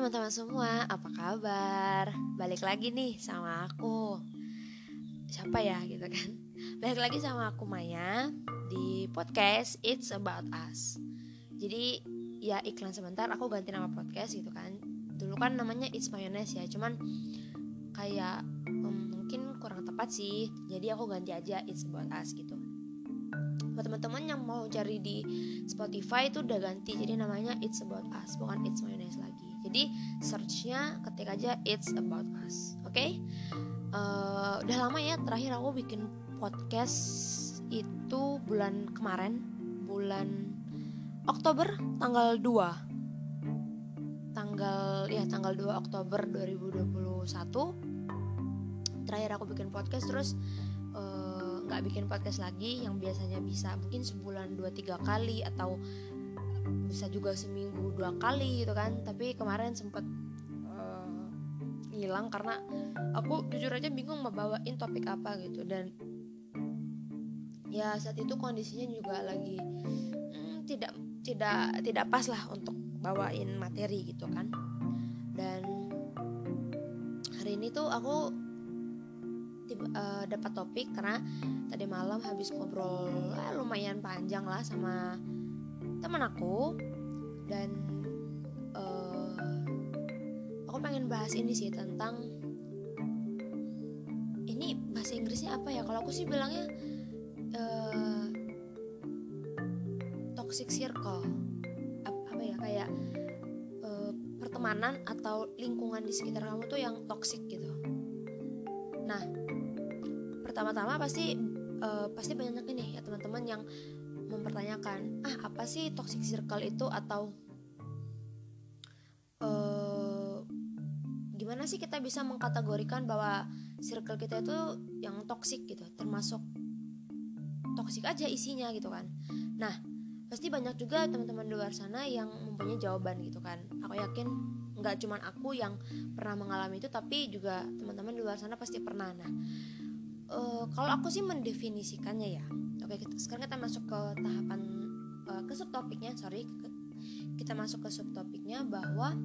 teman-teman semua, apa kabar? Balik lagi nih sama aku. Siapa ya gitu kan? Balik lagi sama aku Maya Di podcast It's About Us. Jadi ya iklan sebentar aku ganti nama podcast gitu kan. Dulu kan namanya It's Mayonnaise ya Cuman kayak um, mungkin kurang tepat sih. Jadi aku ganti aja It's About Us gitu. Buat teman-teman yang mau cari di Spotify itu udah ganti jadi namanya It's About Us bukan It's Mayonnaise lagi jadi searchnya ketik aja It's About Us oke okay? uh, eh, udah lama ya terakhir aku bikin podcast itu bulan kemarin bulan Oktober tanggal 2 tanggal ya tanggal 2 Oktober 2021 terakhir aku bikin podcast terus nggak bikin podcast lagi yang biasanya bisa mungkin sebulan dua tiga kali atau bisa juga seminggu dua kali gitu kan. Tapi kemarin sempet uh, hilang karena aku jujur aja bingung mau bawain topik apa gitu. Dan ya saat itu kondisinya juga lagi hmm, tidak tidak tidak pas lah untuk bawain materi gitu kan. Dan hari ini tuh aku uh, dapat topik karena tadi malam habis ngobrol eh, lumayan panjang lah sama teman aku dan uh, aku pengen bahas ini sih tentang ini bahasa Inggrisnya apa ya? Kalau aku sih bilangnya uh, toxic circle. Apa, ya? Kayak uh, pertemanan atau lingkungan di sekitar kamu tuh yang toxic gitu. Nah pertama-tama pasti uh, pasti banyak nih ya teman-teman yang mempertanyakan ah apa sih toxic circle itu? Atau uh, gimana sih kita bisa mengkategorikan bahwa circle kita itu yang toxic gitu termasuk toxic aja isinya gitu kan. Nah pasti banyak juga teman-teman di luar sana yang mempunyai jawaban gitu kan. Aku yakin nggak cuman aku yang pernah mengalami itu tapi juga teman-teman di luar sana pasti pernah. Nah uh, kalau aku sih mendefinisikannya ya oke kita, sekarang kita masuk ke tahapan uh, ke subtopiknya sorry. Ke, kita masuk ke subtopiknya bahwa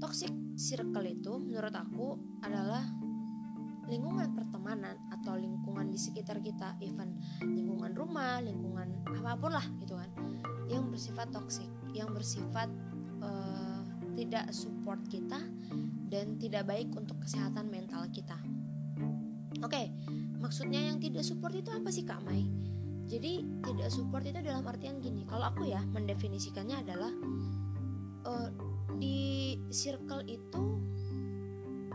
toxic circle itu menurut aku adalah lingkungan pertemanan atau lingkungan di sekitar kita. Even lingkungan rumah lingkungan apa pun lah gitu kan. Yang bersifat toxic yang bersifat uh, tidak support kita dan tidak baik untuk kesehatan mental kita. Oke okay, maksudnya yang tidak support itu apa sih Kak Mai? Jadi tidak support itu dalam artian gini. Kalau aku ya mendefinisikannya adalah uh, di circle itu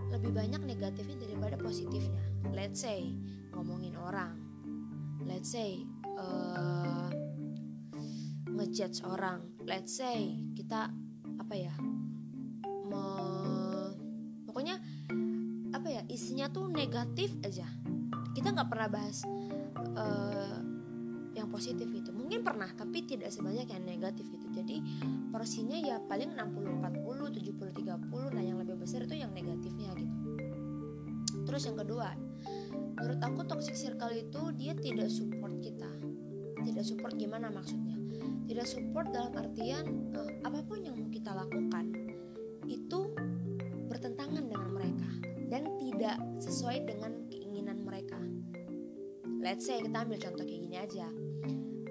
lebih banyak negatifnya daripada positifnya. Let's say ngomongin orang, let's say uh, ngejudge orang, let's say kita apa ya, me, pokoknya apa ya isinya tuh negatif aja kita nggak pernah bahas uh, yang positif itu mungkin pernah tapi tidak sebanyak yang negatif gitu. Jadi porsinya ya paling 60 40 70 30 nah yang lebih besar itu yang negatifnya gitu. Terus yang kedua menurut aku toxic circle itu dia tidak support kita. Tidak support gimana maksudnya? Tidak support dalam artian uh, apa pun yang mau kita lakukan itu bertentangan dengan mereka dan tidak sesuai dengan let's say kita ambil contoh kayak gini aja.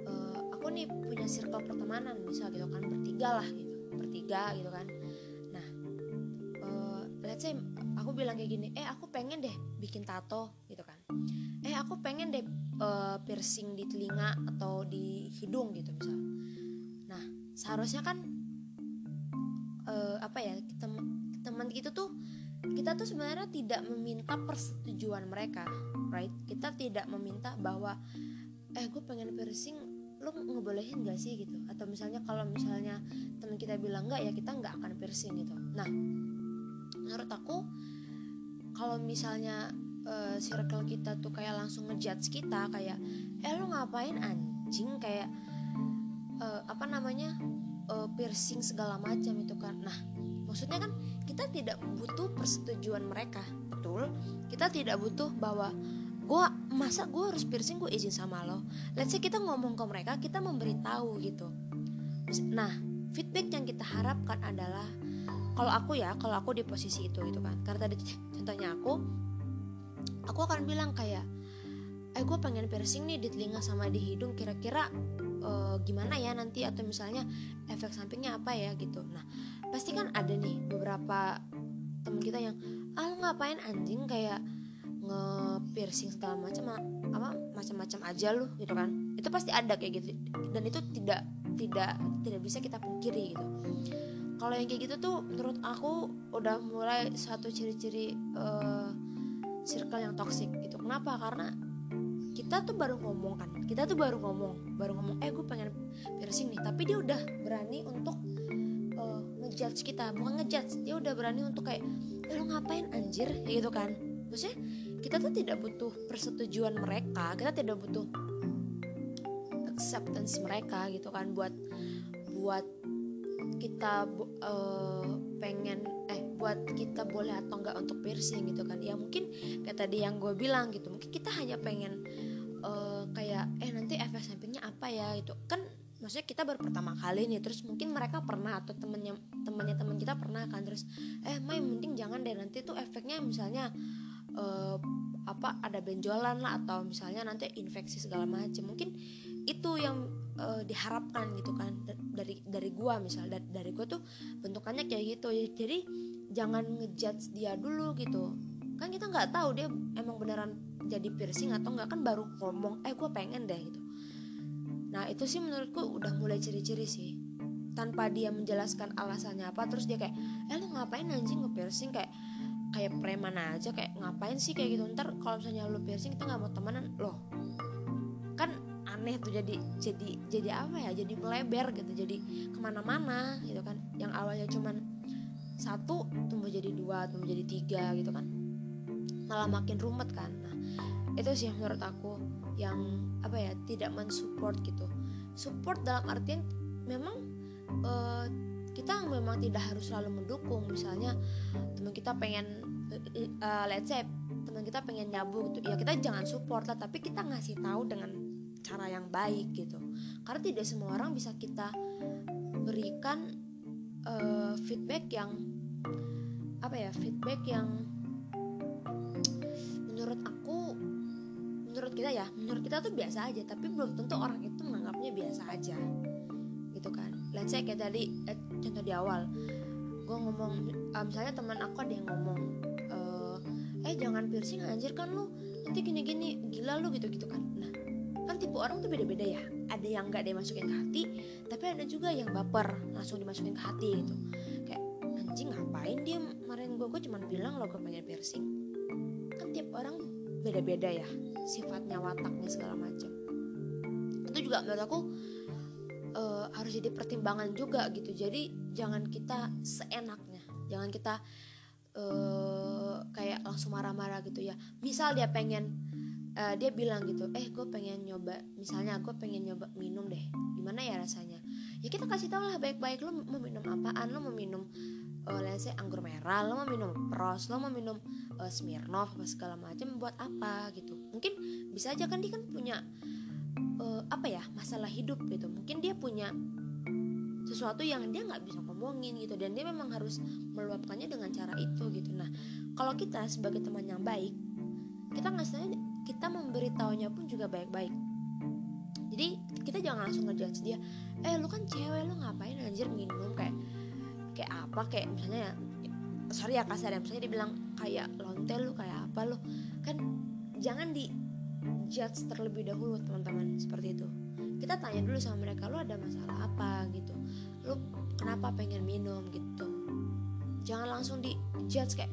Uh, aku nih punya circle pertemanan misal gitu kan bertiga lah gitu bertiga gitu kan. Nah uh, let's say aku bilang kayak gini eh aku pengen deh bikin tato gitu kan. Eh aku pengen deh uh, piercing di telinga atau di hidung gitu misal. Nah seharusnya kan uh, apa ya teman gitu tuh kita tuh sebenarnya tidak meminta persetujuan mereka right kita tidak meminta bahwa eh gue pengen piercing lo ngebolehin gak sih? gitu. Atau misalnya kalau misalnya teman kita bilang enggak ya kita nggak akan piercing gitu. Nah menurut aku kalau misalnya uh, circle kita tuh kayak langsung ngejudge kita kayak eh lo ngapain anjing? Kayak uh, apa namanya uh, piercing segala macam itu kan. Nah maksudnya kan kita tidak butuh persetujuan mereka betul kita tidak butuh bahwa gue masa gue harus piercing gue izin sama lo. Let's say kita ngomong ke mereka kita memberitahu gitu. Nah feedback yang kita harapkan adalah kalau aku ya kalau aku di posisi itu gitu kan. Karena tadi contohnya aku aku akan bilang kayak eh gue pengen piercing nih di telinga sama di hidung kira-kira uh, gimana ya nanti? Atau misalnya efek sampingnya apa ya? gitu. Nah pasti kan ada nih beberapa temen kita yang ah ngapain anjing? Kayak nge piercing segala macam apa macam-macam aja lu gitu kan? Itu pasti ada kayak gitu. Dan itu tidak tidak tidak bisa kita pungkiri gitu. Kalau yang kayak gitu tuh menurut aku udah mulai satu ciri-ciri uh, circle yang toxic gitu. Kenapa? Karena kita tuh baru ngomong kan? Kita tuh baru ngomong baru ngomong eh gue pengen piercing nih. Tapi dia udah berani untuk uh, ngejudge kita bukan ngejudge dia udah berani untuk kayak lo ngapain anjir? Gitu kan. Maksudnya kita tuh tidak butuh persetujuan mereka kita tidak butuh acceptance mereka gitu kan buat buat kita uh, pengen eh buat kita boleh atau enggak untuk piercing gitu kan. Ya mungkin kayak tadi yang gue bilang gitu mungkin kita hanya pengen uh, kayak eh nanti efek sampingnya apa ya? Itu kan maksudnya kita baru pertama kali nih terus mungkin mereka pernah atau temennya temennya teman kita pernah kan terus eh main penting jangan deh nanti tuh efeknya misalnya uh, apa ada benjolan lah atau misalnya nanti infeksi segala macam mungkin itu yang uh, diharapkan gitu kan dari dari gua misal dari, dari gua tuh bentukannya kayak gitu. Jadi jangan ngejudge dia dulu gitu. Kan kita nggak tahu dia emang beneran jadi piercing atau nggak kan baru ngomong eh gua pengen deh gitu nah itu sih menurutku udah mulai ciri-ciri sih. Tanpa dia menjelaskan alasannya apa terus dia kayak eh lu ngapain anjing? Nge piercing kayak kayak preman aja kayak ngapain sih kayak gitu? Ntar kalau misalnya lu piercing kita nggak mau temenan. Loh kan aneh tuh jadi jadi jadi apa ya? Jadi melebar gitu jadi ke mana-mana gitu kan. Yang awalnya cuman satu tumbuh jadi dua tumbuh jadi tiga gitu kan. Malah makin rumet kan. Nah itu sih menurut aku yang apa ya tidak mensupport gitu. Support dalam artian memang uh, kita memang tidak harus selalu mendukung. Misalnya teman kita pengen uh, let's say teman kita pengen nyabu gitu ya kita jangan support lah tapi kita ngasih tahu dengan cara yang baik gitu. Karena tidak semua orang bisa kita berikan uh, feedback yang apa ya feedback yang menurut aku kita ya menurut kita tuh biasa aja tapi belum tentu orang itu menganggapnya biasa aja. Gitu kan. Let's say kayak tadi eh, contoh di awal. Gue ngomong uh, misalnya teman aku ada yang ngomong uh, eh jangan piercing anjir kan lu nanti gini-gini gila lu gitu-gitu kan. Nah kan tipe orang tuh beda-beda ya. Ada yang nggak dia masukin ke hati tapi ada juga yang baper langsung dimasukin ke hati gitu. Kayak anjing ngapain dia? Kemarin gue gue cuma bilang lo gue pengen piercing. Kan tiap orang beda-beda ya sifatnya wataknya segala macam. Itu juga menurut aku uh, harus jadi pertimbangan juga gitu. Jadi jangan kita seenaknya jangan kita uh, kayak langsung marah-marah gitu ya. Misal dia pengen uh, dia bilang gitu eh gue pengen nyoba misalnya gue pengen nyoba minum deh gimana ya rasanya? Ya kita kasih tau lah baik-baik lo mau minum apaan? Lo mau minum uh, let's say anggur merah lo mau minum pros lo mau minum uh, smirnoff segala macam buat apa gitu. Mungkin bisa aja kan dia kan punya uh, apa ya masalah hidup gitu. Mungkin dia punya sesuatu yang dia nggak bisa ngomongin gitu dan dia memang harus meluapkannya dengan cara itu gitu. Nah kalau kita sebagai teman yang baik kita ngasihnya kita memberitahunya pun juga baik-baik. Jadi kita jangan langsung ngejudge dia eh lu kan cewek lu ngapain anjir minum? Kayak kayak apa kayak misalnya sorry ya kasar ya misalnya dia bilang kayak lontel lu kayak apa lu. Kan jangan di judge terlebih dahulu teman-teman seperti itu. Kita tanya dulu sama mereka lu ada masalah apa? gitu. Lu kenapa pengen minum? gitu. Jangan langsung di judge kayak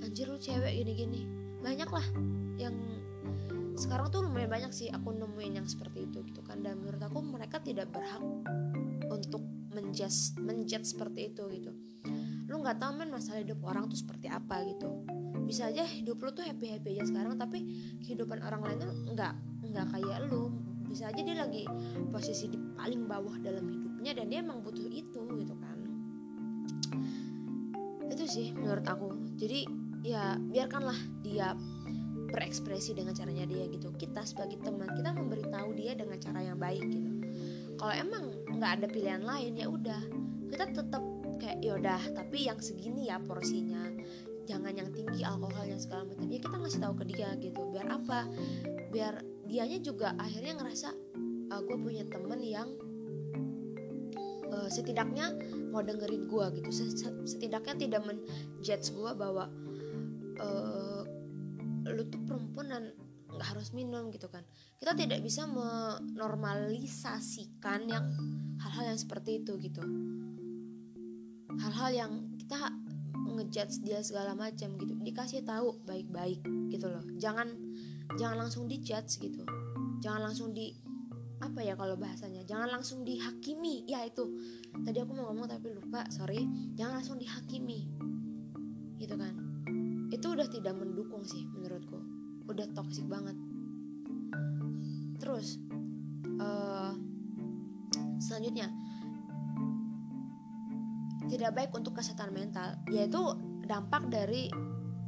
anjir lu cewek gini-gini. Banyak lah yang sekarang tuh lumayan banyak sih aku nemuin yang seperti itu gitu kan. Dan menurut aku mereka tidak berhak untuk menjudge menjudge seperti itu gitu. Lu nggak tahu men masalah hidup orang tuh seperti apa gitu. Bisa aja hidup lu tuh happy happy aja sekarang tapi kehidupan orang lain tuh nggak nggak kayak lu. Bisa aja dia lagi posisi di paling bawah dalam hidupnya dan dia emang butuh itu gitu kan. Itu sih menurut aku. Jadi ya biarkanlah dia berekspresi dengan caranya dia gitu. Kita sebagai teman kita memberitahu dia dengan cara yang baik gitu. Kalau emang nggak ada pilihan lain ya udah. Kita tetap kayak yaudah tapi yang segini ya porsinya. Jangan yang tinggi alkoholnya segala macam. Ya kita ngasih tahu ke dia gitu biar apa? Biar dianya juga akhirnya ngerasa uh, gue punya temen yang uh, setidaknya mau dengerin gue gitu. Setidaknya tidak menjudge gue bahwa uh, lu tuh perempuan dan nggak harus minum gitu kan. Kita tidak bisa menormalisasikan yang hal-hal yang seperti itu gitu. Hal-hal yang kita ngejudge dia segala macam gitu. Dikasih tahu baik-baik gitu loh. Jangan jangan langsung dijudge gitu. Jangan langsung di apa ya kalau bahasanya? Jangan langsung dihakimi. Ya itu. Tadi aku mau ngomong tapi lupa sorry. Jangan langsung dihakimi. Gitu kan. Itu udah tidak mendukung sih udah toksik banget. Terus uh, selanjutnya tidak baik untuk kesehatan mental yaitu dampak dari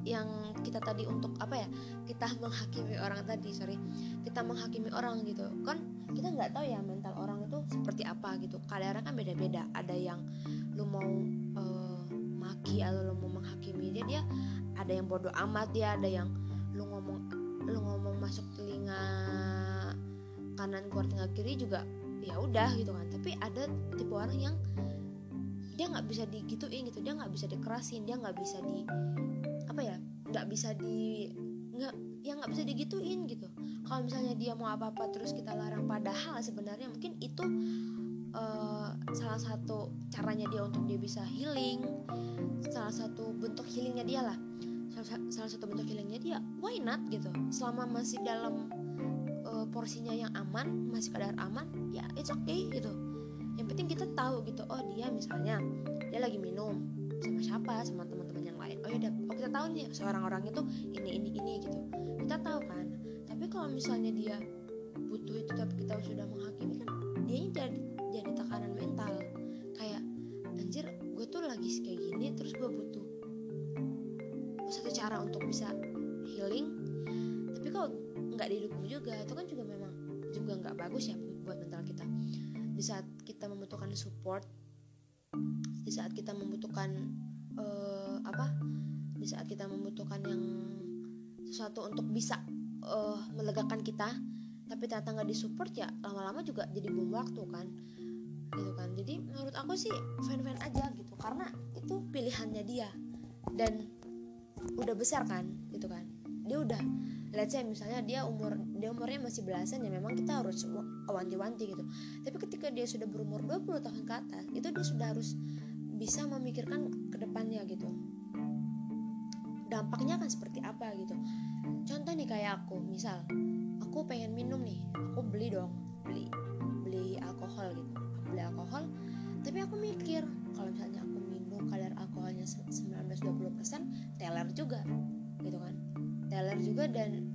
yang kita tadi untuk apa ya kita menghakimi orang tadi sorry. Kita menghakimi orang gitu. Kan kita nggak tahu ya mental orang itu seperti apa gitu. Kadang kan beda-beda. Ada yang lu mau uh, maki atau lu mau menghakimi dia dia ada yang bodoh amat dia ada yang lu ngomong lu ngomong masuk telinga kanan keluar telinga kiri juga ya udah gitu kan. Tapi ada tipe orang yang dia nggak bisa digituin gitu dia nggak bisa dikerasin dia nggak bisa di apa ya nggak bisa di nggak yang nggak bisa digituin gitu. Kalau misalnya dia mau apa apa terus kita larang padahal sebenarnya mungkin itu uh, salah satu caranya dia untuk dia bisa healing salah satu bentuk healingnya dia lah salah, satu bentuk healingnya dia why not gitu. Selama masih dalam uh, porsinya yang aman masih kadar aman ya it's okay gitu. Yang penting kita tahu gitu. Oh dia misalnya dia lagi minum sama siapa sama teman-teman yang lain. Oh ya oh kita tahu nih seorang orang itu ini ini ini gitu. Kita tahu kan. Tapi kalau misalnya dia butuh itu tapi kita sudah menghakimi kan dia jadi jadi tekanan mental. Kayak anjir gue tuh lagi kayak gini terus gue butuh satu cara untuk bisa healing. Tapi kalau nggak didukung juga itu kan juga memang juga nggak bagus ya buat mental kita. Di saat kita membutuhkan support di saat kita membutuhkan uh, apa? Di saat kita membutuhkan yang sesuatu untuk bisa uh, melegakan kita tapi ternyata nggak disupport ya lama-lama juga jadi bom waktu kan. Gitu kan. Jadi menurut aku sih fan-fan aja gitu karena itu pilihannya dia. Dan udah besar kan gitu kan. Dia udah let's say misalnya dia umur dia umurnya masih belasan ya memang kita harus wanti-wanti gitu. Tapi ketika dia sudah berumur 20 tahun ke atas itu dia sudah harus bisa memikirkan ke depannya gitu. Dampaknya akan seperti apa gitu. Contoh nih kayak aku misal aku pengen minum nih aku beli dong beli beli alkohol gitu. Beli alkohol tapi aku mikir kalau misalnya aku kadar alkoholnya 19-20% teler juga gitu kan. Teler juga dan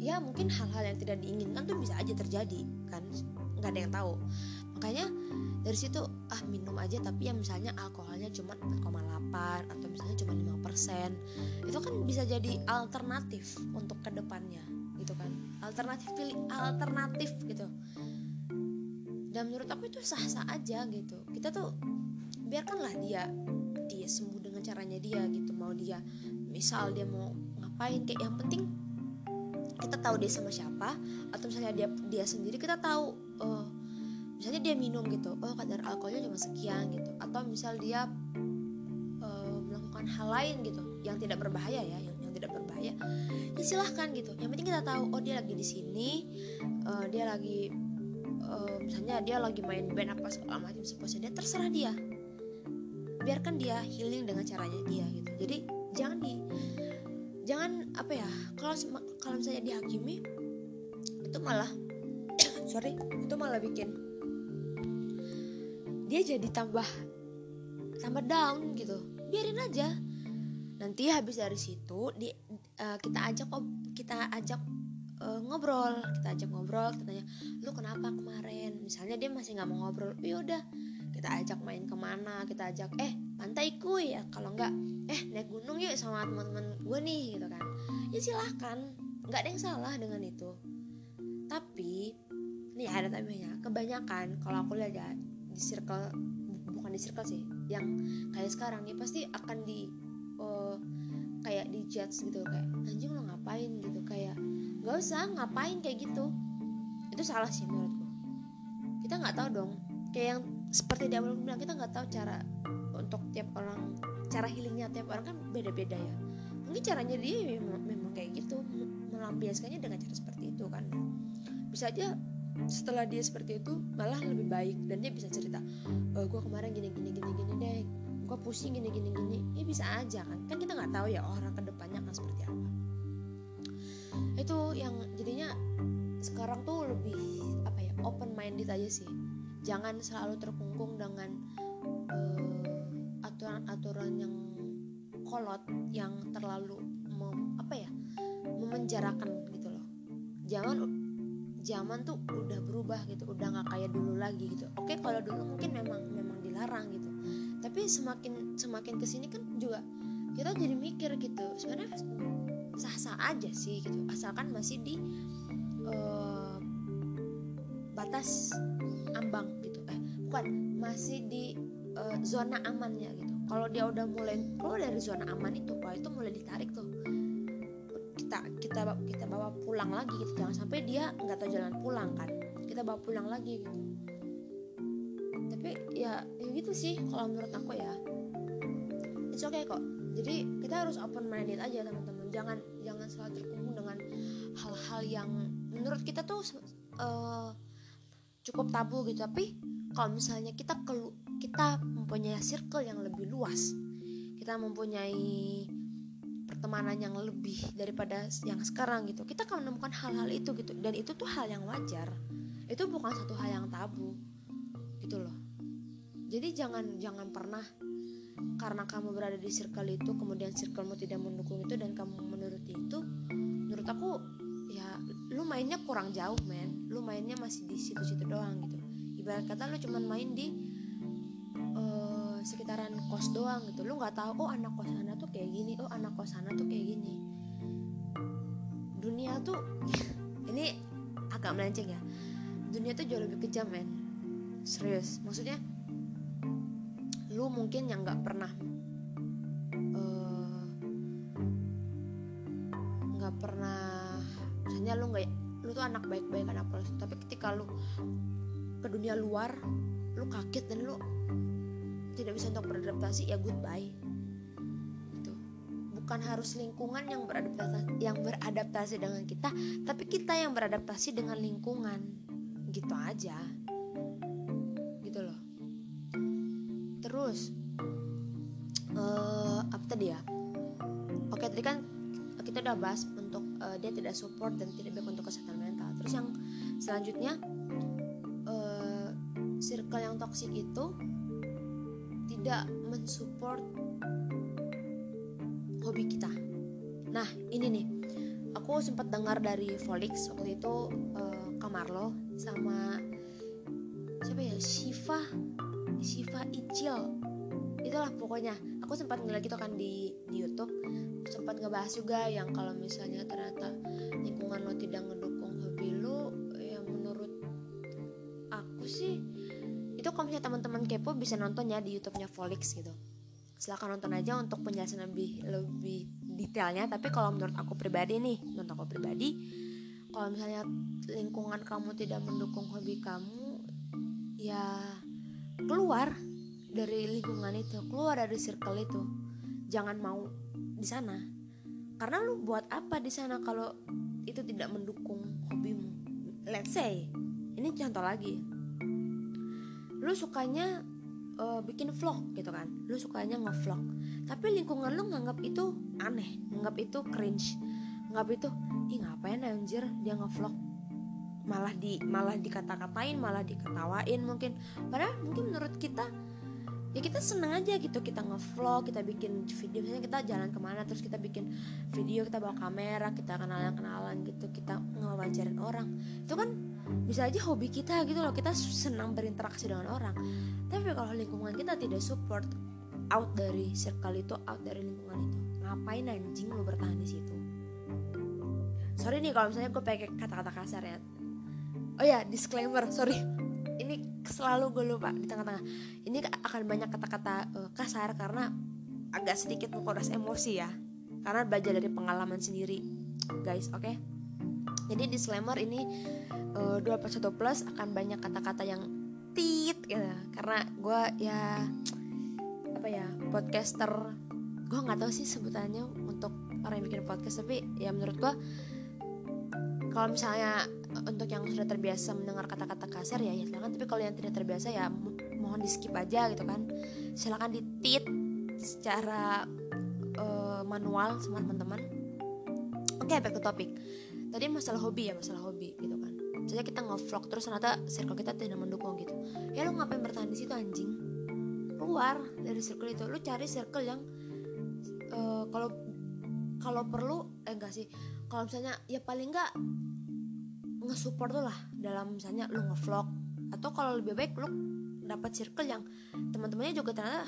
ya mungkin hal-hal yang tidak diinginkan tuh bisa aja terjadi kan nggak ada yang tahu. Makanya dari situ ah minum aja tapi ya misalnya alkoholnya cuma 4,8 atau misalnya cuma 5% itu kan bisa jadi alternatif untuk ke depannya gitu kan. Alternatif pilih alternatif gitu. Dan menurut aku itu sah-sah aja gitu. Kita tuh biarkanlah dia dia sembuh dengan caranya dia gitu. Mau dia misal dia mau ngapain kayak yang penting kita tahu dia sama siapa atau misalnya dia dia sendiri kita tahu oh misalnya dia minum gitu oh kadar alkoholnya cuma sekian gitu. Atau misal dia uh, melakukan hal lain gitu yang tidak berbahaya ya yang, yang tidak berbahaya ya silahkan gitu. Yang penting kita tahu oh dia lagi di sini uh, dia lagi uh, misalnya dia lagi main band apa segala macam seperti dia terserah dia biarkan dia healing dengan caranya dia gitu. Jadi jangan di jangan apa ya kalau kalau misalnya dihakimi itu malah sorry itu malah bikin dia jadi tambah tambah down gitu. Biarin aja. Nanti habis dari situ di uh, kita ajak kita ajak uh, ngobrol kita ajak ngobrol kita tanya lu kenapa kemarin? Misalnya dia masih nggak mau ngobrol ya udah kita ajak main ke mana kita ajak eh pantai kuy. Ya kalau enggak eh naik gunung yuk sama teman-teman gue nih gitu kan. Ya silahkan. Nggak ada yang salah dengan itu. Tapi nih ada tapinya kebanyakan kalau aku lihat ya di circle bukan di circle sih yang kayak sekarang nih pasti akan di uh, kayak di judge gitu kayak anjing lo ngapain? gitu kayak nggak usah ngapain? kayak gitu. Itu salah sih menurutku. Kita nggak tahu dong kayak yang seperti di awal bilang kita nggak tahu cara untuk tiap orang cara healingnya tiap orang kan beda-beda ya. Mungkin caranya dia memang, memang kayak gitu melampiaskannya dengan cara seperti itu kan. Bisa aja setelah dia seperti itu malah lebih baik dan dia bisa cerita e, eh, gue kemarin gini gini gini gini deh gue pusing gini gini gini. Ya bisa aja kan. Kan kita nggak tahu ya orang ke depannya akan seperti apa. Itu yang jadinya sekarang tuh lebih apa ya open minded aja sih jangan selalu terkungkung dengan uh, aturan-aturan yang kolot yang terlalu mem, apa ya memenjarakan gitu loh. Jangan zaman tuh udah berubah gitu udah nggak kayak dulu lagi gitu. Oke kalau dulu mungkin memang memang dilarang gitu. Tapi semakin semakin ke sini kan juga kita jadi mikir gitu sebenarnya sah-sah aja sih gitu asalkan masih di uh, batas ambang gitu. Eh bukan masih di uh, zona amannya gitu. Kalau dia udah mulai keluar dari zona aman itu wah itu mulai ditarik tuh. Kita kita kita bawa pulang lagi gitu. Jangan sampai dia nggak tahu jalan pulang kan. Kita bawa pulang lagi gitu. Tapi ya ya gitu sih kalau menurut aku ya. It's okay kok. Jadi kita harus open minded aja teman-teman. Jangan jangan selalu terkungkung dengan hal-hal yang menurut kita tuh uh, cukup tabu gitu. Tapi kalau misalnya kita kelu kita mempunyai circle yang lebih luas kita mempunyai pertemanan yang lebih daripada yang sekarang gitu kita akan menemukan hal-hal itu gitu. Dan itu tuh hal yang wajar. Itu bukan satu hal yang tabu gitu loh. Jadi jangan jangan pernah karena kamu berada di circle itu kemudian circlemu tidak mendukung itu dan kamu menuruti itu menurut aku ya lu mainnya kurang jauh men. Lu mainnya masih di situ-situ doang gitu. Ibarat kata lu cuman main di sekitaran kos doang gitu. Lu nggak tahu oh anak kos sana tuh kayak gini oh anak kos sana tuh kayak gini. Dunia tuh ini agak melenceng ya. Dunia tuh jauh lebih kejam men. Serius. Maksudnya lu mungkin yang nggak pernah eh, nggak uh, pernah lu nggak lu tuh anak baik-baik anak polos. Tapi ketika lu ke dunia luar lu kaget dan lu tidak bisa untuk beradaptasi ya goodbye. Itu bukan harus lingkungan yang beradaptasi yang beradaptasi dengan kita tapi kita yang beradaptasi dengan lingkungan. Gitu aja. Gitu loh. Terus uh, apa tadi ya? Oke tadi kan kita udah bahas uh, dia tidak support dan tidak baik untuk kesehatan mental. Terus yang selanjutnya uh, circle yang toksik itu tidak mensupport hobi kita. Nah, ini nih, aku sempat dengar dari Volix waktu itu uh, Kamarlo sama siapa ya? Shiva Shiva Icil itulah pokoknya. Aku sempat ngeliat gitu kan di, di YouTube sempat ngebahas juga yang kalau misalnya ternyata lingkungan lo tidak ngedukung hobi lo ya menurut aku sih itu kalau misalnya teman-teman kepo bisa nonton ya di YouTube-nya Volix gitu. Silahkan nonton aja untuk penjelasan lebih lebih detailnya. Tapi kalau menurut aku pribadi nih menurut aku pribadi kalau misalnya lingkungan kamu tidak mendukung hobi kamu ya keluar dari lingkungan itu keluar dari circle itu jangan mau di sana. Karena lu buat apa di sana kalau itu tidak mendukung hobimu? Let's say ini contoh lagi. Lu sukanya uh, bikin vlog gitu kan? Lu sukanya ngevlog. Tapi lingkungan lu nganggap itu aneh nganggap itu cringe nganggap itu ih ngapain anjir dia ngevlog? Malah di malah dikata-katain malah diketawain mungkin. Padahal mungkin menurut kita ya kita seneng aja gitu kita ngevlog kita bikin video. Misalnya kita jalan ke mana terus kita bikin video kita bawa kamera kita kenalan kenalan gitu kita ngewajarin orang. Itu kan bisa aja hobi kita gitu loh kita senang berinteraksi dengan orang. Tapi kalau lingkungan kita tidak support out dari circle itu out dari lingkungan itu ngapain anjing lo bertahan di situ? Sorry nih kalau misalnya gue pakai kata-kata kasar ya. Oh ya disclaimer sorry ini selalu gue lupa di tengah-tengah. Ini akan banyak kata-kata uh, kasar karena agak sedikit menguras emosi ya. Karena belajar dari pengalaman sendiri. Guys oke? Okay? jadi disclaimer ini uh, 2 plus akan banyak kata-kata yang tit gitu. Karena gue ya apa ya podcaster. Gue nggak tahu sih sebutannya untuk orang yang bikin podcast tapi ya menurut gue kalau misalnya untuk yang sudah terbiasa mendengar kata-kata kasar ya ya silakan. Tapi kalau yang tidak terbiasa ya mohon di skip aja gitu kan. Silakan ditit secara uh, manual sama teman-teman. Oke okay, back to topic. Tadi masalah hobi ya masalah hobi gitu kan. Jadi kita nge-vlog terus ternyata circle kita tidak mendukung gitu. Ya lo ngapain bertahan di situ anjing? Keluar dari circle itu. Lo cari circle yang uh, kalau kalau perlu eh enggak sih. Kalau misalnya ya paling enggak nge-support lo lah. Dalam misalnya lo nge-vlog atau kalau lebih baik lo dapat circle yang teman-temannya juga ternyata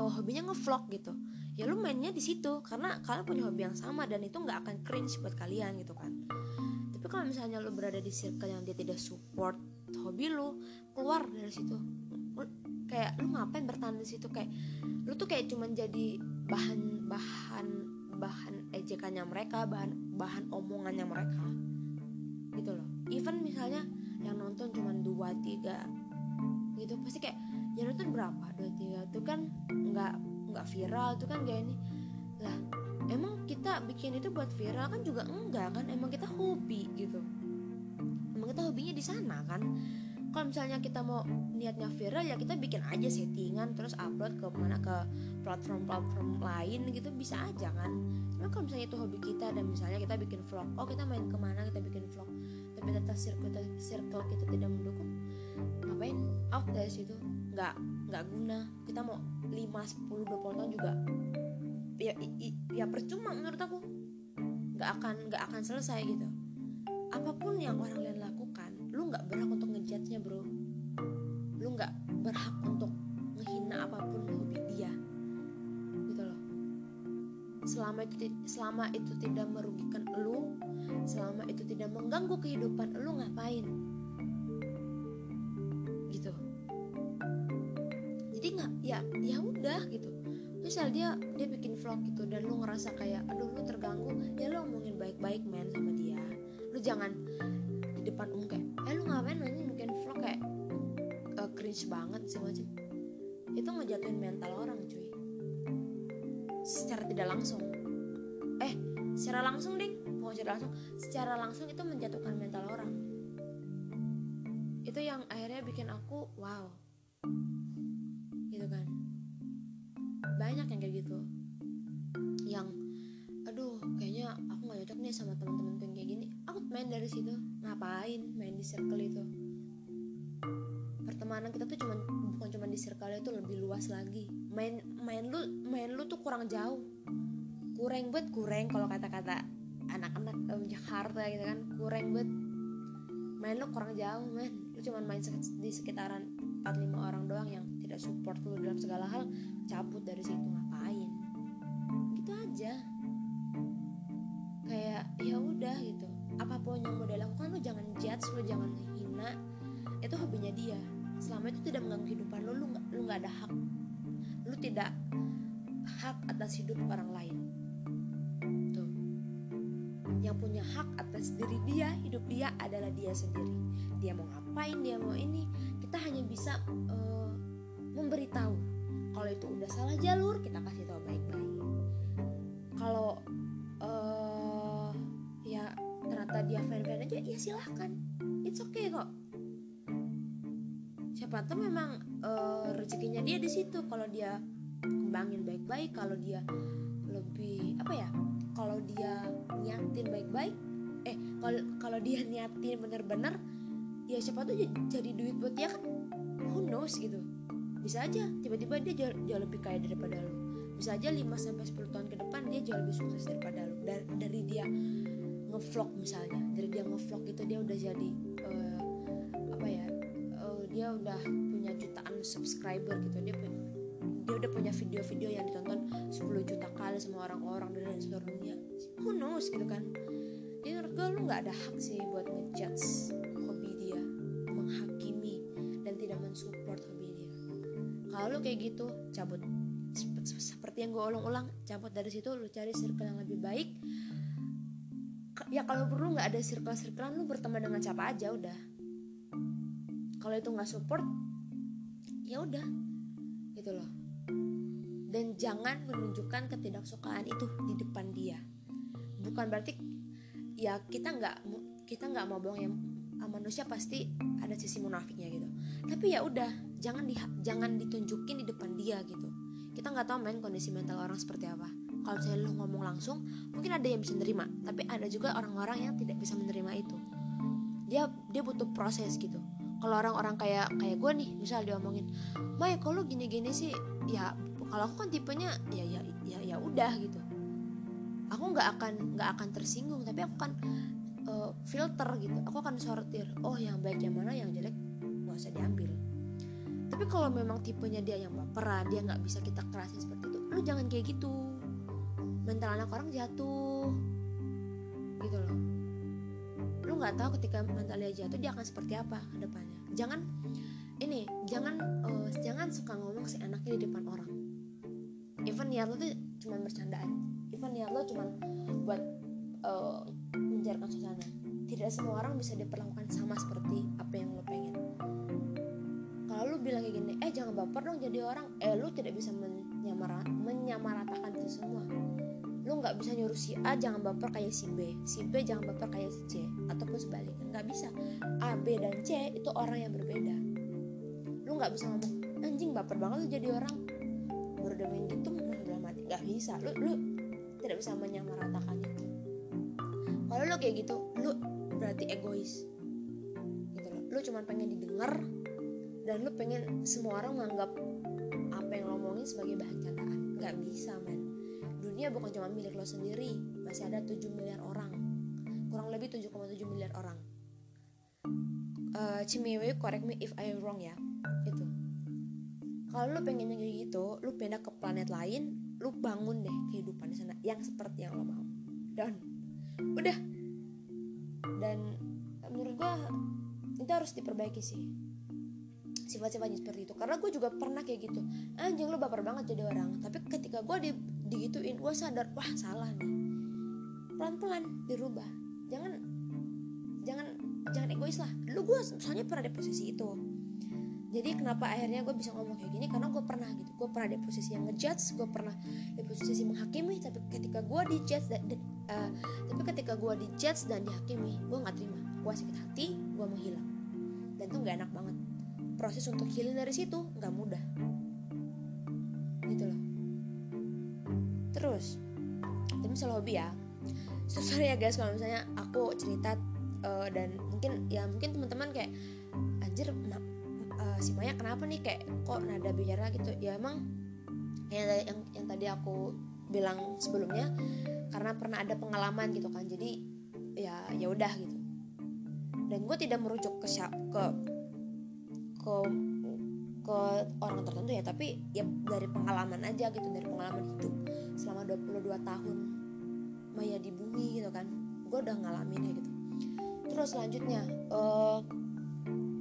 oh, hobinya ngevlog gitu. Ya lu mainnya di situ karena kalian punya hobi yang sama dan itu nggak akan cringe buat kalian gitu kan. Tapi kalau misalnya lu berada di circle yang dia tidak support hobi lu keluar dari situ. Kayak lu ngapain bertahan di situ? Kayak lu tuh kayak cuman jadi bahan bahan bahan ejekannya mereka bahan bahan omongannya mereka. Gitu loh even misalnya yang nonton cuma dua tiga gitu. Pasti kayak ya nonton berapa? Dua tiga. Itu kan nggak nggak viral tuh kan ini. Lah emang kita bikin itu buat viral kan juga enggak kan? Emang kita hobi gitu. Emang kita hobinya di sana kan? Kalau misalnya kita mau niatnya viral ya kita bikin aja settingan terus upload ke mana ke platform-platform lain gitu bisa aja kan? Cuma kalau misalnya itu hobi kita dan misalnya kita bikin vlog oh kita main ke mana kita bikin vlog tapi ternyata circle circle kita tidak mendukung ngapain out dari situ nggak nggak guna. Kita mau 5, 10, 20 tahun juga ya i, ya percuma menurut aku. Nggak akan nggak akan selesai gitu. Apa pun yang orang lain lakukan lu nggak berhak untuk ngejudge bro. Lu nggak berhak untuk ngehina apa pun hobi dia selama itu selama itu tidak merugikan lu selama itu tidak mengganggu kehidupan lu ngapain? Ya ya udah gitu. Misal dia dia bikin vlog gitu dan lu ngerasa kayak aduh lu terganggu. Ya lu ngomongin baik-baik men sama dia. Lu jangan di depan umum kayak eh lu ngapain nanya bikin vlog kayak uh, cringe banget sih macam itu ngejatuhin mental orang cuy secara tidak langsung. Eh secara langsung ding mau secara langsung. Secara langsung itu menjatuhkan mental orang. Itu yang akhirnya bikin aku wow. Banyak yang kayak gitu. Yang aduh kayaknya aku nggak cocok nih sama teman-teman yang kayak gini. Aku main dari situ. Ngapain main di circle itu? Pertemanan kita tuh cuman bukan cuma di circle itu lebih luas lagi main main lu main lu tuh kurang jauh. Kurang buat kurang kalau kata-kata anak-anak um, Jakarta gitu kan. Kurang buat main lu kurang jauh men. Lu cuman main di sekitaran 4-5 orang doang yang tidak support lu dalam segala hal cabut dari situ ngapain? Gitu aja. Kayak ya udah gitu. Apa pun yang mau dia lakukan lu jangan judge lu jangan hina. Itu hobinya dia. Selama itu tidak mengganggu kehidupan lu lu nggak lu nggak ada hak lu tidak hak atas hidup orang lain. Tuh. Yang punya hak atas diri dia hidup dia adalah dia sendiri. Dia mau ngapain dia mau ini. Kita hanya bisa uh, memberitahu. Kalau itu udah salah jalur kita kasih tahu baik-baik. Kalau uh, ya ternyata dia fan-fan aja ya silahkan. It's okay kok. Siapa tahu memang uh, rezekinya dia di situ. Kalau dia kembangin baik-baik kalau dia lebih apa ya kalau dia niatin baik-baik eh kalau kalau dia niatin bener-bener ya siapa tuh jadi duit buat dia kan who knows gitu. Bisa aja tiba-tiba dia jauh, jauh lebih kaya daripada lo bisa aja 5 sampai 10 tahun ke depan dia jauh lebih sukses daripada lo dari, dari dia ngevlog misalnya dari dia ngevlog itu dia udah jadi uh, apa ya uh, dia udah punya jutaan subscriber gitu. Dia dia udah punya video-video yang ditonton 10 juta kali sama orang-orang dari seluruh dunia. Who knows gitu kan? Jadi menurut gue lu nggak ada hak sih buat ngejudge hobi dia menghakimi dan support hobi dia. Kalau lu kayak gitu cabut. Seperti yang gue ulang-ulang cabut. Dari situ lu cari circle yang lebih baik. Ya kalau perlu nggak ada circle-circlean lu berteman dengan siapa aja udah. Kalau itu nggak support ya udah. Gitu loh. Dan jangan menunjukkan ketidaksukaan itu di depan dia. Bukan berarti ya kita nggak kita nggak mau bohong ya. Manusia pasti ada sisi munafiknya gitu. Tapi ya udah jangan di jangan ditunjukin di depan dia gitu. Kita nggak tahu main kondisi mental orang seperti apa. Kalau saya lu ngomong langsung mungkin ada yang bisa menerima tapi ada juga orang-orang yang tidak bisa menerima itu. Dia dia butuh proses gitu kalau orang-orang kayak kayak gue nih misal dia omongin Mai kalau gini-gini sih? Ya kalau aku kan tipenya ya ya ya ya udah gitu. Aku nggak akan nggak akan tersinggung tapi aku kan uh, filter gitu. Aku akan sortir oh yang baik yang mana yang jelek nggak usah diambil. Tapi kalau memang tipenya dia yang baperan dia nggak bisa kita kerasin seperti itu lu jangan kayak gitu. Mental anak orang jatuh. Gitu loh. Lu nggak tahu ketika mental dia jatuh dia akan seperti apa ke depannya jangan ini jangan uh, jangan suka ngomong si anaknya di depan orang. Even niat lo tuh cuma bercandaan. Even niat lo cuma buat uh, mencairkan suasana. Tidak semua orang bisa diperlakukan sama seperti apa yang lo pengen. Kalau lo bilang kayak gini eh jangan baper dong jadi orang. Eh lo tidak bisa menyamara menyamaratakan itu semua lo nggak bisa nyuruh si A jangan baper kayak si B. Si B jangan baper kayak si C ataupun sebaliknya. Nggak bisa. A B dan C itu orang yang berbeda. Lo nggak bisa ngomong anjing baper banget lo jadi orang. Baru main gitu udah mati. Nggak bisa. Lu lu tidak bisa menyamaratakan itu kalau lu kayak gitu lu berarti egois. Gitu loh. Lu cuma pengen didengar dan lu pengen semua orang menganggap apa yang lo omongin sebagai bahan candaan nggak bisa men dunia bukan cuma milik lo sendiri masih ada 7 miliar orang. Kurang lebih 7,7 miliar orang. Uh, Cimewe correct me if I wrong ya. Itu. Kalau lu pengen kayak gitu lu pindah ke planet lain lu bangun deh kehidupan di sana yang seperti yang lo mau. Dan udah. Dan menurut gue itu harus diperbaiki sih. Sifat-sifatnya seperti itu. Karena gue juga pernah kayak gitu. Anjing lu baper banget jadi orang. Tapi ketika gue di, digituin gue sadar wah salah nih. Pelan-pelan dirubah. Jangan jangan jangan egois lah. Lu gue soalnya pernah di posisi itu. Jadi kenapa akhirnya gue bisa ngomong kayak gini? Karena gue pernah gitu. Gue pernah di posisi yang ngejudge gue pernah di posisi menghakimi tapi ketika gue dijudge dan, uh, tapi ketika gue dijudge dan dihakimi gue nggak terima. Gue sakit hati gue menghilang. Dan tuh nggak enak banget. Proses untuk healing dari situ nggak mudah terus tapi misalnya hobi ya. So, sorry ya guys kalau misalnya aku cerita uh, dan mungkin ya mungkin teman-teman kayak anjir uh, si Maya kenapa nih? Kayak kok nada bicara gitu? Ya emang yang, yang yang tadi aku bilang sebelumnya karena pernah ada pengalaman gitu kan. Jadi ya ya udah gitu. Dan gue tidak merujuk ke ke ke ke orang tertentu ya tapi ya dari pengalaman aja gitu dari pengalaman hidup selama 22 tahun Maya di bumi gitu kan. Gue udah ngalamin ya gitu. Terus selanjutnya uh,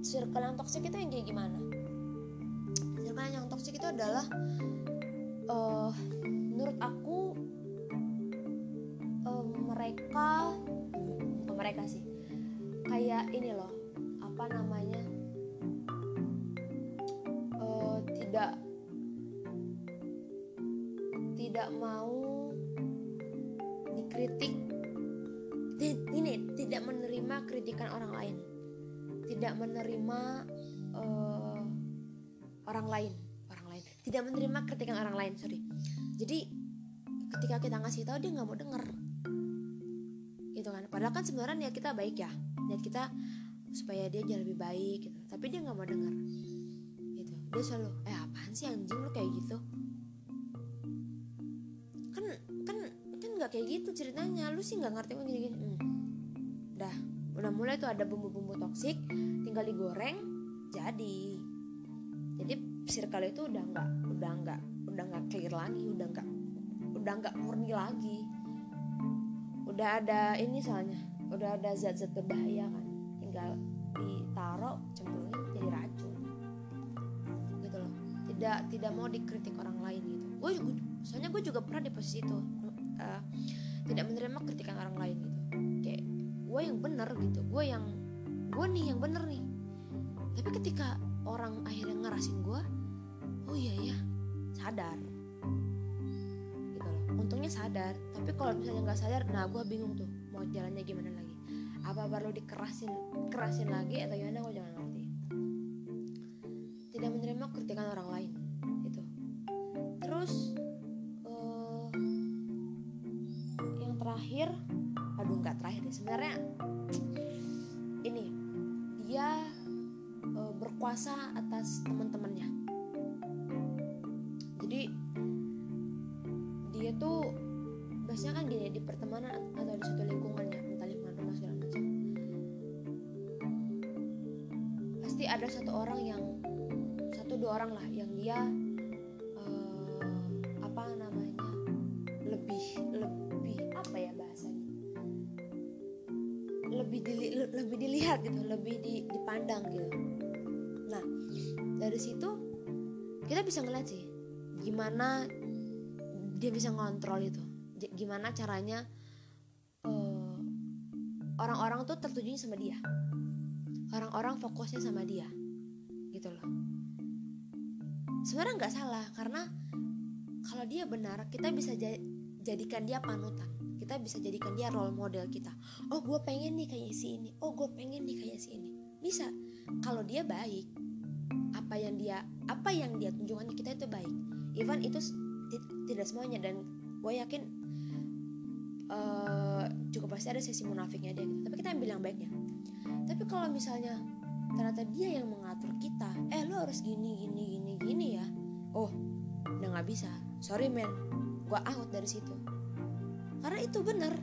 circle yang toksik itu yang kayak gimana? Circle yang toksik itu adalah uh, menurut aku uh, mereka bukan mereka sih kayak ini loh apa namanya tidak tidak mau dikritik ini tidak menerima kritikan orang lain. Tidak menerima uh, orang lain orang lain. Tidak menerima kritikan orang lain sorry. Jadi ketika kita ngasih tahu dia nggak mau denger. Gitu kan? Padahal kan sebenarnya kita baik ya. Niat kita supaya dia jadi lebih baik gitu. Tapi dia nggak mau denger. Gitu. Dia selalu eh sih anjing lu kayak gitu? Kan kan kan nggak kayak gitu ceritanya. Lu sih nggak ngerti gini gini hmm. dah udah mulai tuh ada bumbu-bumbu toksik tinggal digoreng jadi. Jadi circle itu udah nggak udah nggak udah nggak clear lagi udah nggak udah nggak murni lagi. Udah ada ini soalnya udah ada zat-zat berbahaya kan. Tinggal ditaruh cemplungin tidak tidak mau dikritik orang lain gitu. Gue juga soalnya gue juga pernah di posisi itu uh, tidak menerima kritikan orang lain gitu. Kayak gue yang bener gitu gue yang gue nih yang bener nih. Tapi ketika orang akhirnya ngerasin gue oh iya ya sadar. Gitu loh untungnya sadar. Tapi kalau misalnya nggak sadar nah gue bingung tuh mau jalannya gimana lagi. Apa perlu dikerasin kerasin lagi atau gimana gue jangan gimana dia bisa ngontrol itu? Gimana caranya eh, orang-orang tuh tertujunya sama dia. Orang-orang fokusnya sama dia gitu loh. Sebenarnya nggak salah karena kalau dia benar kita bisa jadikan dia panutan. Kita bisa jadikan dia role model kita. Oh gue pengen nih kayak si ini. Oh gue pengen nih kayak si ini. Bisa. Kalau dia baik apa yang dia apa yang dia tunjukkan kita itu baik even itu tidak semuanya. Dan gue yakin uh, cukup pasti ada sesi munafiknya dia gitu. tapi kita ambil yang baiknya. Tapi kalau misalnya ternyata dia yang mengatur kita eh lo harus gini gini gini gini ya. Oh udah nggak bisa. Sorry men. Gue out dari situ. Karena itu benar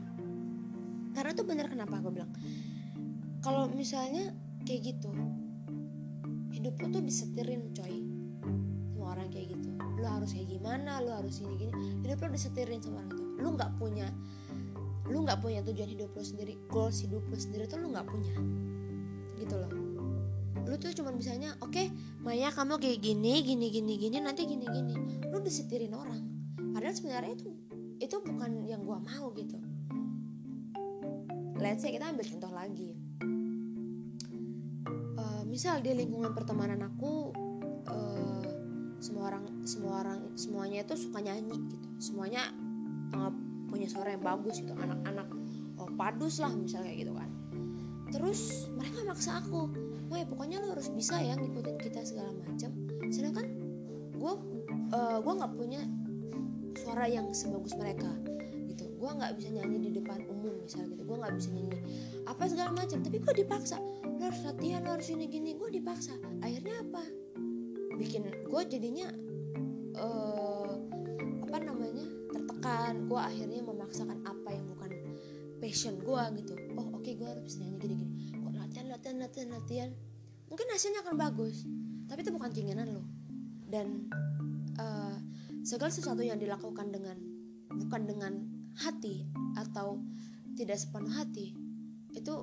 karena itu benar kenapa gue bilang. Kalau misalnya kayak gitu hidup lo tuh disetirin coy lo harus kayak gimana lo harus ini gini. Hidup lo disetirin sama orang itu lo nggak punya lo nggak punya tujuan hidup lo sendiri goals hidup lo sendiri tuh lo nggak punya. Gitu loh. Lu tuh cuma bisanya oke okay, Maya kamu kayak gini gini gini gini nanti gini gini. Lu disetirin orang. Padahal sebenarnya itu itu bukan yang gua mau gitu. Let's say kita ambil contoh lagi. Uh, misal di lingkungan pertemanan aku semua orang semua orang semuanya itu suka nyanyi gitu. Semuanya uh, punya suara yang bagus gitu. Anak-anak oh padus lah misalnya gitu kan. Terus mereka maksa aku oh ya pokoknya lo harus bisa ya ngikutin kita segala macam. Sedangkan gue uh, gue nggak punya suara yang sebagus mereka gitu. Gue nggak bisa nyanyi di depan umum misalnya gitu. Gue nggak bisa nyanyi apa segala macam. Tapi gue dipaksa lo harus latihan lo harus ini gini. Gue dipaksa. Akhirnya apa bikin gue jadinya uh, apa namanya tertekan. Gue akhirnya memaksakan apa yang bukan passion gue gitu. Oh oke okay, gue harus nyanyi gini-gini kok latihan latihan latihan latihan? Mungkin hasilnya akan bagus tapi itu bukan keinginan lo. Dan uh, segala sesuatu yang dilakukan dengan bukan dengan hati atau tidak sepenuh hati itu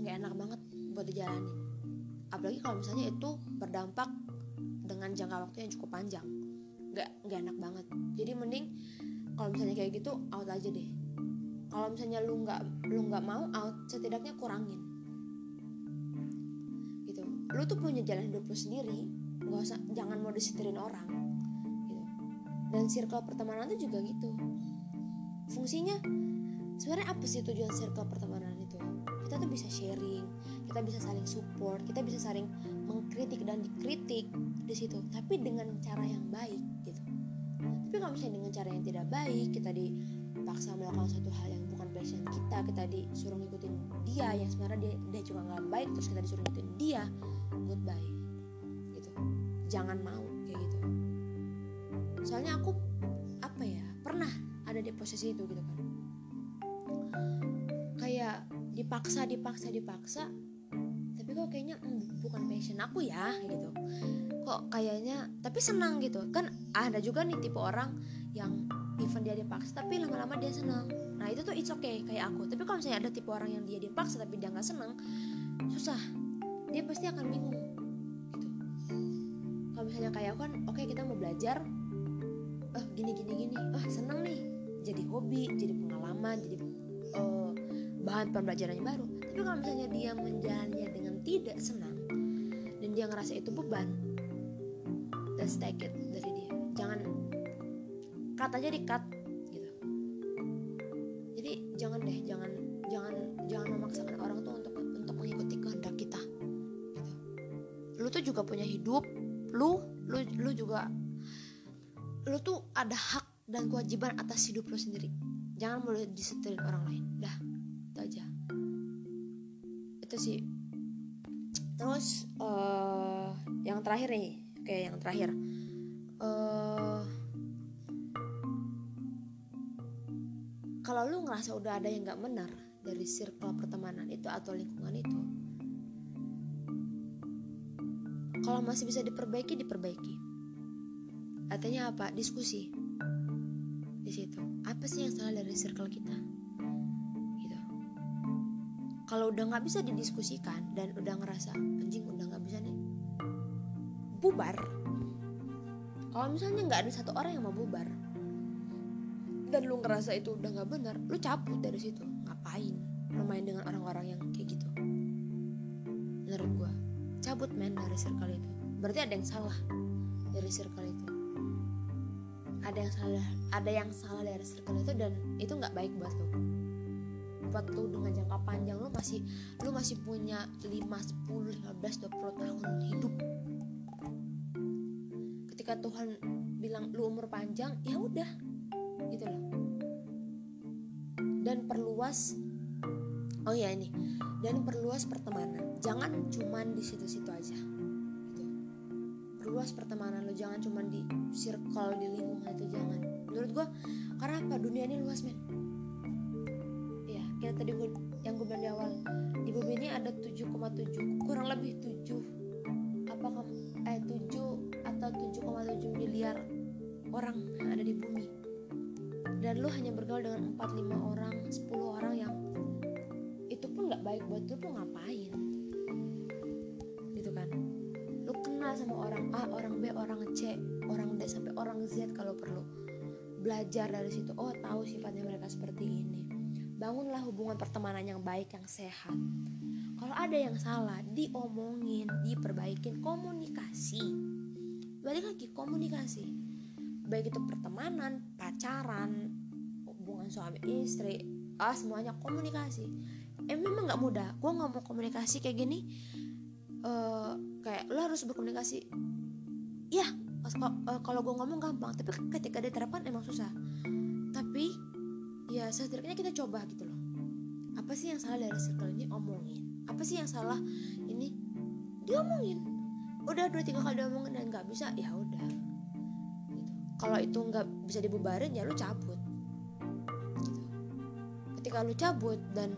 nggak enak banget buat dijalani. Apalagi kalau misalnya itu berdampak dengan jangka waktu yang cukup panjang. Nggak nggak enak banget. Jadi mending kalau misalnya kayak gitu out aja deh. Kalau misalnya lu nggak lu nggak mau out setidaknya kurangin. Gitu. Lu tuh punya jalan hidup lu sendiri nggak usah jangan mau disetirin orang. Gitu. Dan circle pertemanan itu juga gitu. Fungsinya sebenarnya apa sih tujuan circle pertemanan itu? Kita tuh bisa sharing kita bisa saling support kita bisa saling mengkritik dan dikritik di situ tapi dengan cara yang baik gitu. Tapi kalau misalnya dengan cara yang tidak baik kita dipaksa melakukan satu hal yang bukan passion kita kita disuruh ngikutin dia yang sebenarnya dia, dia juga nggak baik terus kita disuruh ngikutin dia goodbye gitu. Jangan mau kayak gitu. Soalnya aku apa ya pernah ada di posisi itu gitu kan. Kayak dipaksa dipaksa dipaksa tapi kok kayaknya mm, bukan passion aku ya gitu. Kok kayaknya tapi senang gitu. Kan ada juga nih tipe orang yang even dia dipaksa tapi lama-lama dia senang. Nah itu tuh it's okay kayak aku. Tapi kalau misalnya ada tipe orang yang dia dipaksa tapi dia nggak senang susah. Dia pasti akan bingung gitu. Kalau misalnya kayak kan oke okay, kita mau belajar oh gini gini gini. Oh seneng nih. Jadi hobi jadi pengalaman jadi uh, bahan pembelajaran yang baru. Tapi kalau misalnya dia menjalannya tidak senang dan dia ngerasa itu beban let's take it dari dia. Jangan cut aja di cut gitu. Jadi jangan deh jangan jangan jangan memaksakan orang tuh untuk untuk mengikuti kehendak kita gitu. Lu tuh juga punya hidup lu lu lu juga lu tuh ada hak dan kewajiban atas hidup lu sendiri. Jangan boleh disetelin orang lain dah itu aja. Itu sih terus uh, yang terakhir nih kayak yang terakhir. Uh, kalau lu ngerasa udah ada yang nggak benar dari circle pertemanan itu atau lingkungan itu kalau masih bisa diperbaiki diperbaiki. Artinya apa? Diskusi. Di situ. Apa sih yang salah dari circle kita kalau udah nggak bisa didiskusikan dan udah ngerasa anjing udah nggak bisa nih bubar. Kalau misalnya nggak ada satu orang yang mau bubar dan lu ngerasa itu udah nggak benar lu cabut dari situ. Ngapain lu main dengan orang-orang yang kayak gitu? Menurut gua cabut main dari circle itu. Berarti ada yang salah dari circle itu. Ada yang salah ada yang salah dari circle itu dan itu nggak baik buat lu buat lu dengan jangka panjang lu masih lu masih punya 5, 10, 15, 20 tahun hidup. Ketika Tuhan bilang lu umur panjang ya udah gitu loh. Dan perluas oh ya ini dan perluas pertemanan. Jangan cuman di situ-situ aja gitu. Perluas pertemanan lo jangan cuman di circle di lingkungan itu jangan. Menurut gue karena apa? Dunia ini luas men ya kayak tadi gue yang gue bilang di awal di bumi ini ada 7,7 kurang lebih 7 apa eh 7 atau 7,7 miliar orang yang ada di bumi. Dan lu hanya bergaul dengan 4-5 orang 10 orang yang itu pun nggak baik buat lu tuh ngapain? Gitu kan? Lu kenal sama orang A orang B orang C orang D sampai orang Z kalau perlu. Belajar dari situ. Oh tahu sifatnya mereka seperti ini bangunlah hubungan pertemanan yang baik yang sehat. Kalau ada yang salah diomongin diperbaikin komunikasi. Balik lagi komunikasi. Baik itu pertemanan pacaran hubungan suami istri ah semuanya komunikasi. Eh memang nggak mudah. Gue nggak mau komunikasi kayak gini. Uh, kayak lo harus berkomunikasi. Ya kalau gue ngomong gampang tapi ketika diterapkan emang susah. Tapi ya setidaknya kita coba gitu loh. Apa sih yang salah dari circle ini? Omongin. Apa sih yang salah? Ini diomongin. Udah dua tiga kali diomongin dan nggak bisa ya udah. Kalau itu nggak bisa dibubarin ya lu cabut. Gitu. ketika lu cabut dan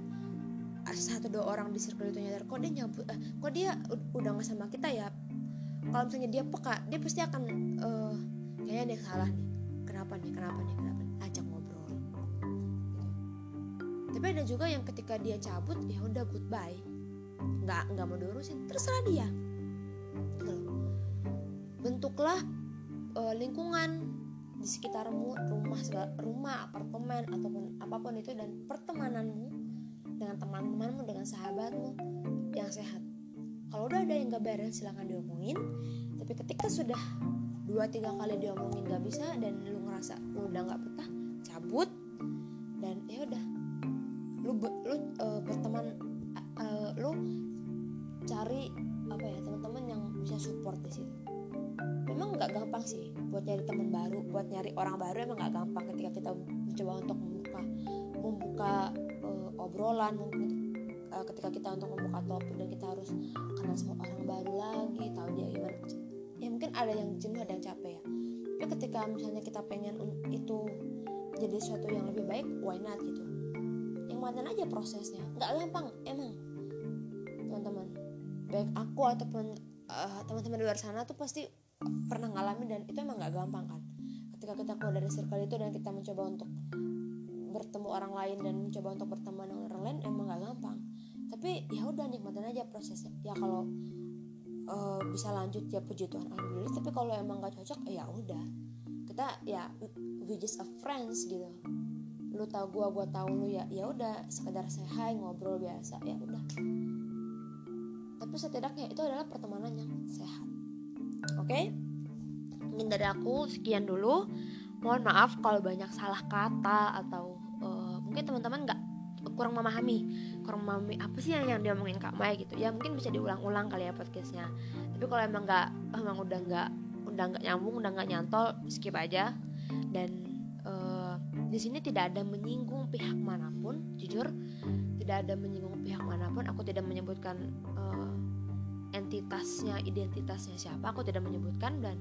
ada satu dua orang di circle itu nyadar kok dia nyabut eh, kok dia udah nggak sama kita ya? Kalau misalnya dia peka dia pasti akan uh, kayaknya yang salah nih. Kenapa nih? Kenapa nih? Kenapa nih tapi ada juga yang ketika dia cabut ya udah goodbye. Nggak nggak mau diurusin. Terserah dia. Gitu bentuklah uh, lingkungan di sekitarmu rumah rumah apartemen ataupun apa pun itu dan pertemananmu dengan teman-temanmu dengan sahabatmu yang sehat. Kalau udah ada yang gak beres silahkan diomongin. Tapi ketika sudah dua tiga kali diomongin gak bisa dan lu ngerasa udah gak betah cabut. Dan ya udah lu lu uh, berteman uh, lu cari apa ya teman-teman yang bisa support di situ. Memang nggak gampang sih buat nyari teman baru buat nyari orang baru emang nggak gampang ketika kita mencoba untuk membuka membuka uh, obrolan uh, ketika kita untuk membuka topik dan kita harus kenal sama orang baru lagi tahu dia gimana. Ya mungkin ada yang jenuh ada yang capek ya. Tapi ketika misalnya kita pengen itu jadi sesuatu yang lebih baik why not gitu mana aja prosesnya. Nggak gampang emang. Teman-teman baik aku ataupun uh, teman-teman di luar sana tuh pasti pernah ngalamin dan itu emang nggak gampang kan. Ketika kita keluar dari circle itu dan kita mencoba untuk bertemu orang lain dan mencoba untuk berteman dengan orang lain emang nggak gampang. Tapi ya udah nikmatin aja prosesnya. Ya kalau uh, bisa lanjut ya puji Tuhan alhamdulillah. Tapi kalau emang gak cocok ya udah. Kita ya we just a friends gitu lu tau gua gua tau lu ya ya udah sekedar hi ngobrol biasa ya udah. Tapi setidaknya itu adalah pertemanan yang sehat. Oke? Okay? dari aku sekian dulu. Mohon maaf kalau banyak salah kata atau uh, mungkin teman-teman nggak kurang memahami. Kurang memahami apa sih yang, yang dia omongin kak Mai gitu? Ya mungkin bisa diulang-ulang kali ya podcastnya. Tapi kalau emang nggak emang udah nggak udah nggak nyambung udah nggak nyantol skip aja. Dan di sini tidak ada menyinggung pihak mana pun jujur. Tidak ada menyinggung pihak mana pun. Aku tidak menyebutkan uh, entitasnya identitasnya siapa. Aku tidak menyebutkan dan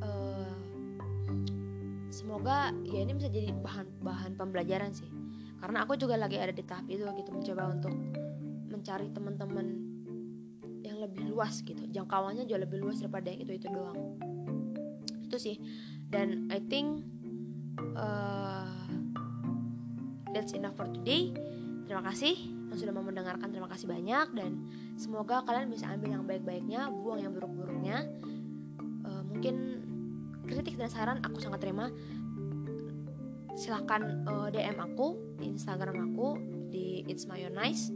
uh, semoga ya ini bisa jadi bahan bahan pembelajaran sih. Karena aku juga lagi ada di tahap itu gitu mencoba untuk mencari teman-teman yang lebih luas gitu. Jangkauannya jauh lebih luas daripada yang itu itu doang. Itu sih. Dan I think uh, that's enough for today. Terima kasih yang sudah mau mendengarkan. Terima kasih banyak. Dan semoga kalian bisa ambil yang baik-baiknya buang yang buruk-buruknya. Uh, mungkin kritik dan saran aku sangat terima. Silahkan uh, eh, DM aku di Instagram aku di It's My Nice.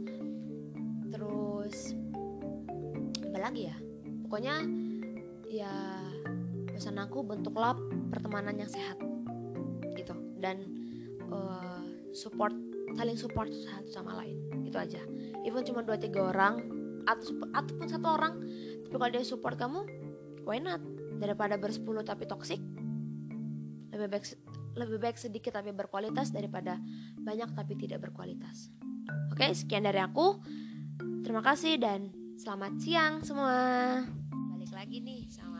Terus apa lagi ya? Pokoknya ya pesan aku bentuklah pertemanan yang sehat dan uh, support saling support satu sama lain itu aja even cuma dua tiga orang atau ataupun satu orang tapi kalau dia support kamu why not daripada bersepuluh tapi toxic lebih baik lebih baik sedikit tapi berkualitas daripada banyak tapi tidak berkualitas. Oke, sekian dari aku. Terima kasih dan selamat siang semua. Balik lagi nih sama